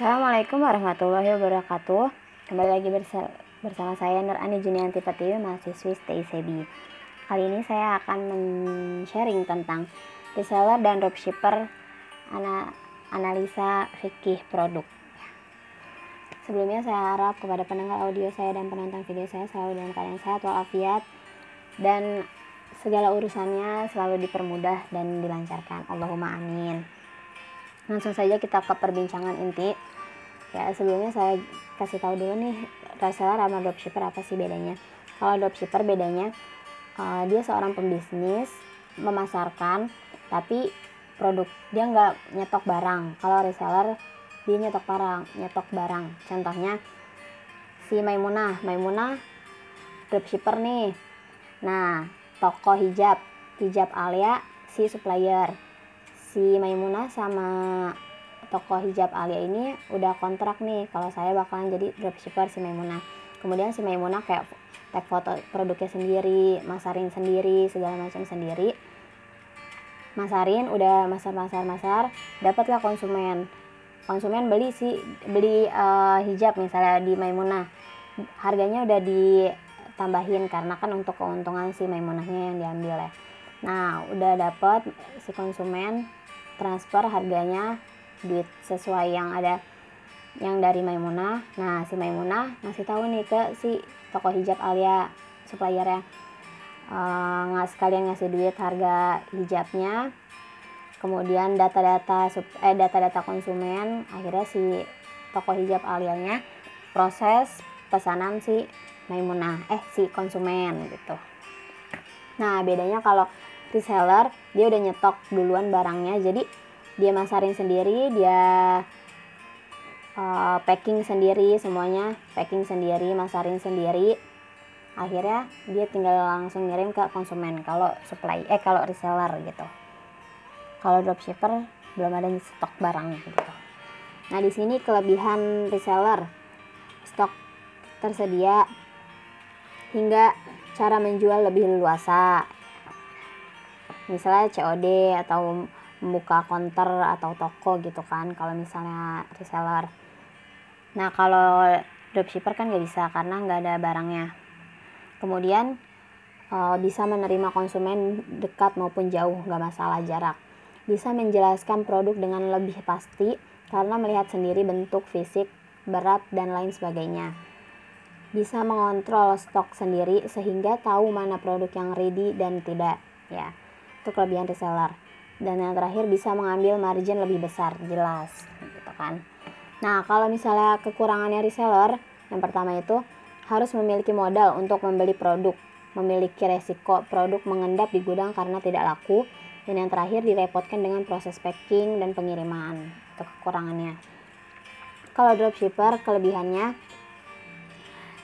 Assalamualaikum warahmatullahi wabarakatuh. Kembali lagi bersama saya Nur Ani Junianti Pertiwi, mahasiswi TICB. Kali ini saya akan men-sharing tentang reseller dan dropshipper ana analisa fikih produk. Sebelumnya saya harap kepada pendengar audio saya dan penonton video saya selalu dalam keadaan sehat walafiat dan segala urusannya selalu dipermudah dan dilancarkan. Allahumma amin langsung saja kita ke perbincangan inti ya sebelumnya saya kasih tahu dulu nih reseller sama dropshipper apa sih bedanya? Kalau dropshipper bedanya uh, dia seorang pembisnis memasarkan tapi produk dia nggak nyetok barang. Kalau reseller dia nyetok barang nyetok barang. Contohnya si Maimunah Maimunah dropshipper nih. Nah toko hijab. Hijab Alia si supplier. Si Maimunah sama toko hijab Alia ini udah kontrak nih. Kalau saya bakalan jadi dropshipper si Maimunah kemudian si Maimunah kayak tag foto produknya sendiri masarin sendiri segala macam sendiri. Masarin udah masar masar masar dapatlah konsumen. Konsumen beli si beli uh, hijab misalnya di Maimunah harganya udah ditambahin karena kan untuk keuntungan si Maimunahnya yang diambil ya. Nah udah dapat si konsumen transfer harganya duit sesuai yang ada yang dari Maimunah. Nah si Maimunah ngasih tahu nih ke si toko hijab Alia supplier ya uh, nggak sekalian ngasih duit harga hijabnya kemudian data-data eh data-data konsumen akhirnya si toko hijab Alianya proses pesanan si Maimunah eh si konsumen gitu. Nah bedanya kalau reseller dia udah nyetok duluan barangnya jadi dia masarin sendiri dia uh, packing sendiri semuanya packing sendiri masarin sendiri. Akhirnya dia tinggal langsung ngirim ke konsumen kalau supply eh kalau reseller gitu. Kalau dropshipper belum ada stok barangnya gitu. Nah di sini kelebihan reseller. Stok tersedia hingga cara menjual lebih luasa. Misalnya COD atau membuka counter atau toko gitu kan kalau misalnya reseller. Nah kalau dropshipper kan nggak bisa karena nggak ada barangnya. Kemudian uh, bisa menerima konsumen dekat maupun jauh nggak masalah jarak. Bisa menjelaskan produk dengan lebih pasti karena melihat sendiri bentuk fisik berat dan lain sebagainya. Bisa mengontrol stok sendiri sehingga tahu mana produk yang ready dan tidak ya. Itu kelebihan reseller dan yang terakhir bisa mengambil margin lebih besar jelas gitu kan. Nah kalau misalnya kekurangannya reseller yang pertama itu harus memiliki modal untuk membeli produk memiliki resiko produk mengendap di gudang karena tidak laku dan yang terakhir direpotkan dengan proses packing dan pengiriman itu kekurangannya. Kalau dropshipper kelebihannya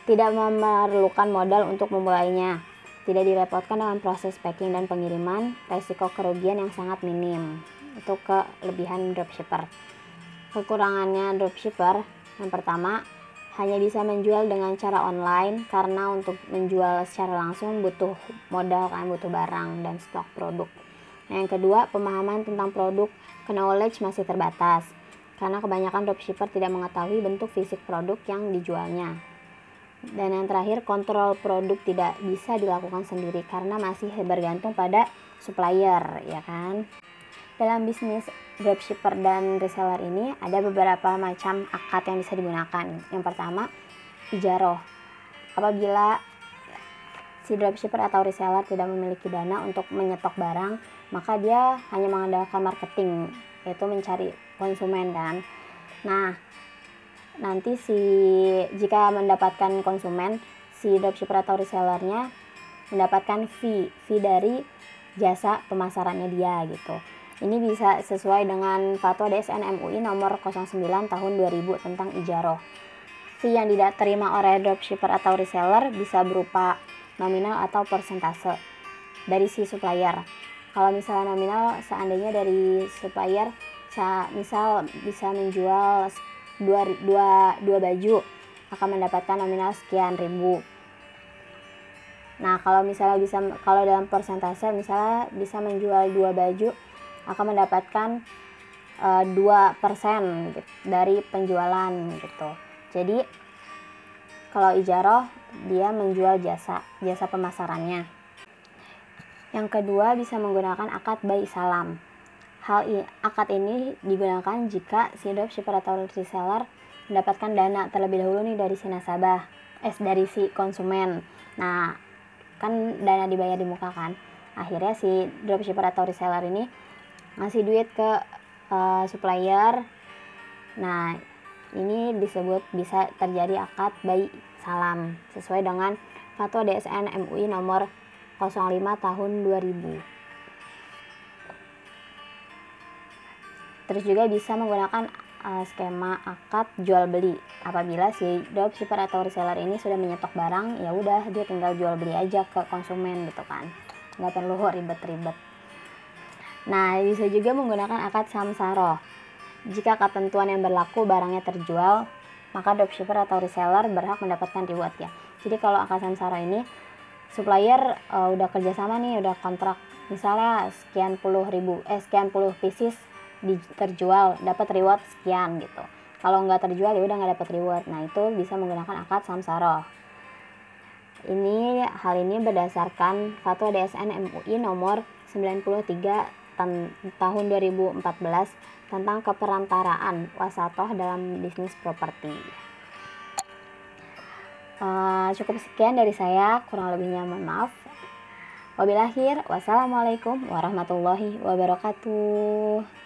tidak memerlukan modal untuk memulainya tidak direpotkan dengan proses packing dan pengiriman, resiko kerugian yang sangat minim. Itu kelebihan dropshipper. Kekurangannya dropshipper, yang pertama, hanya bisa menjual dengan cara online karena untuk menjual secara langsung butuh modal kan butuh barang dan stok produk. Nah, yang kedua, pemahaman tentang produk knowledge masih terbatas karena kebanyakan dropshipper tidak mengetahui bentuk fisik produk yang dijualnya. Dan yang terakhir, kontrol produk tidak bisa dilakukan sendiri karena masih bergantung pada supplier, ya kan? Dalam bisnis dropshipper dan reseller ini ada beberapa macam akad yang bisa digunakan. Yang pertama, ijaroh. Apabila si dropshipper atau reseller tidak memiliki dana untuk menyetok barang, maka dia hanya mengandalkan marketing, yaitu mencari konsumen kan. Nah, nanti si jika mendapatkan konsumen si dropshipper atau resellernya mendapatkan fee fee dari jasa pemasarannya dia gitu. Ini bisa sesuai dengan fatwa DSN MUI nomor 09 tahun 2000 tentang ijaroh fee yang tidak terima oleh dropshipper atau reseller bisa berupa nominal atau persentase dari si supplier. Kalau misalnya nominal seandainya dari supplier misal bisa menjual dua, dua, dua baju akan mendapatkan nominal sekian ribu nah kalau misalnya bisa kalau dalam persentase misalnya bisa menjual dua baju akan mendapatkan uh, 2% gitu, dari penjualan gitu. Jadi kalau ijaroh dia menjual jasa, jasa pemasarannya. Yang kedua bisa menggunakan akad bayi salam. Hal ini, akad ini digunakan jika si dropshipper atau reseller mendapatkan dana terlebih dahulu nih dari si nasabah, eh dari si konsumen. Nah, kan dana dibayar di muka kan. Akhirnya si dropshipper atau reseller ini ngasih duit ke uh, supplier. Nah, ini disebut bisa terjadi akad bayi salam sesuai dengan Fatwa DSN MUI nomor 05 tahun 2000. Terus juga bisa menggunakan uh, skema akad jual beli. Apabila si dropshipper atau reseller ini sudah menyetok barang, ya udah dia tinggal jual beli aja ke konsumen gitu kan. Nggak perlu ribet-ribet. Nah, bisa juga menggunakan akad samsaro. Jika ketentuan yang berlaku barangnya terjual, maka dropshipper atau reseller berhak mendapatkan reward ya. Jadi kalau akad samsara ini supplier uh, udah kerjasama nih, udah kontrak misalnya sekian puluh ribu, eh sekian puluh pieces terjual, dapat reward sekian gitu. Kalau nggak terjual ya udah nggak dapat reward. Nah itu bisa menggunakan akad samsara. Ini hal ini berdasarkan Fatwa DSN MUI nomor 93 tahun 2014 tentang keperantaraan wasatoh dalam bisnis properti. Uh, cukup sekian dari saya, kurang lebihnya mohon maaf. Wabillahi wassalamualaikum warahmatullahi wabarakatuh.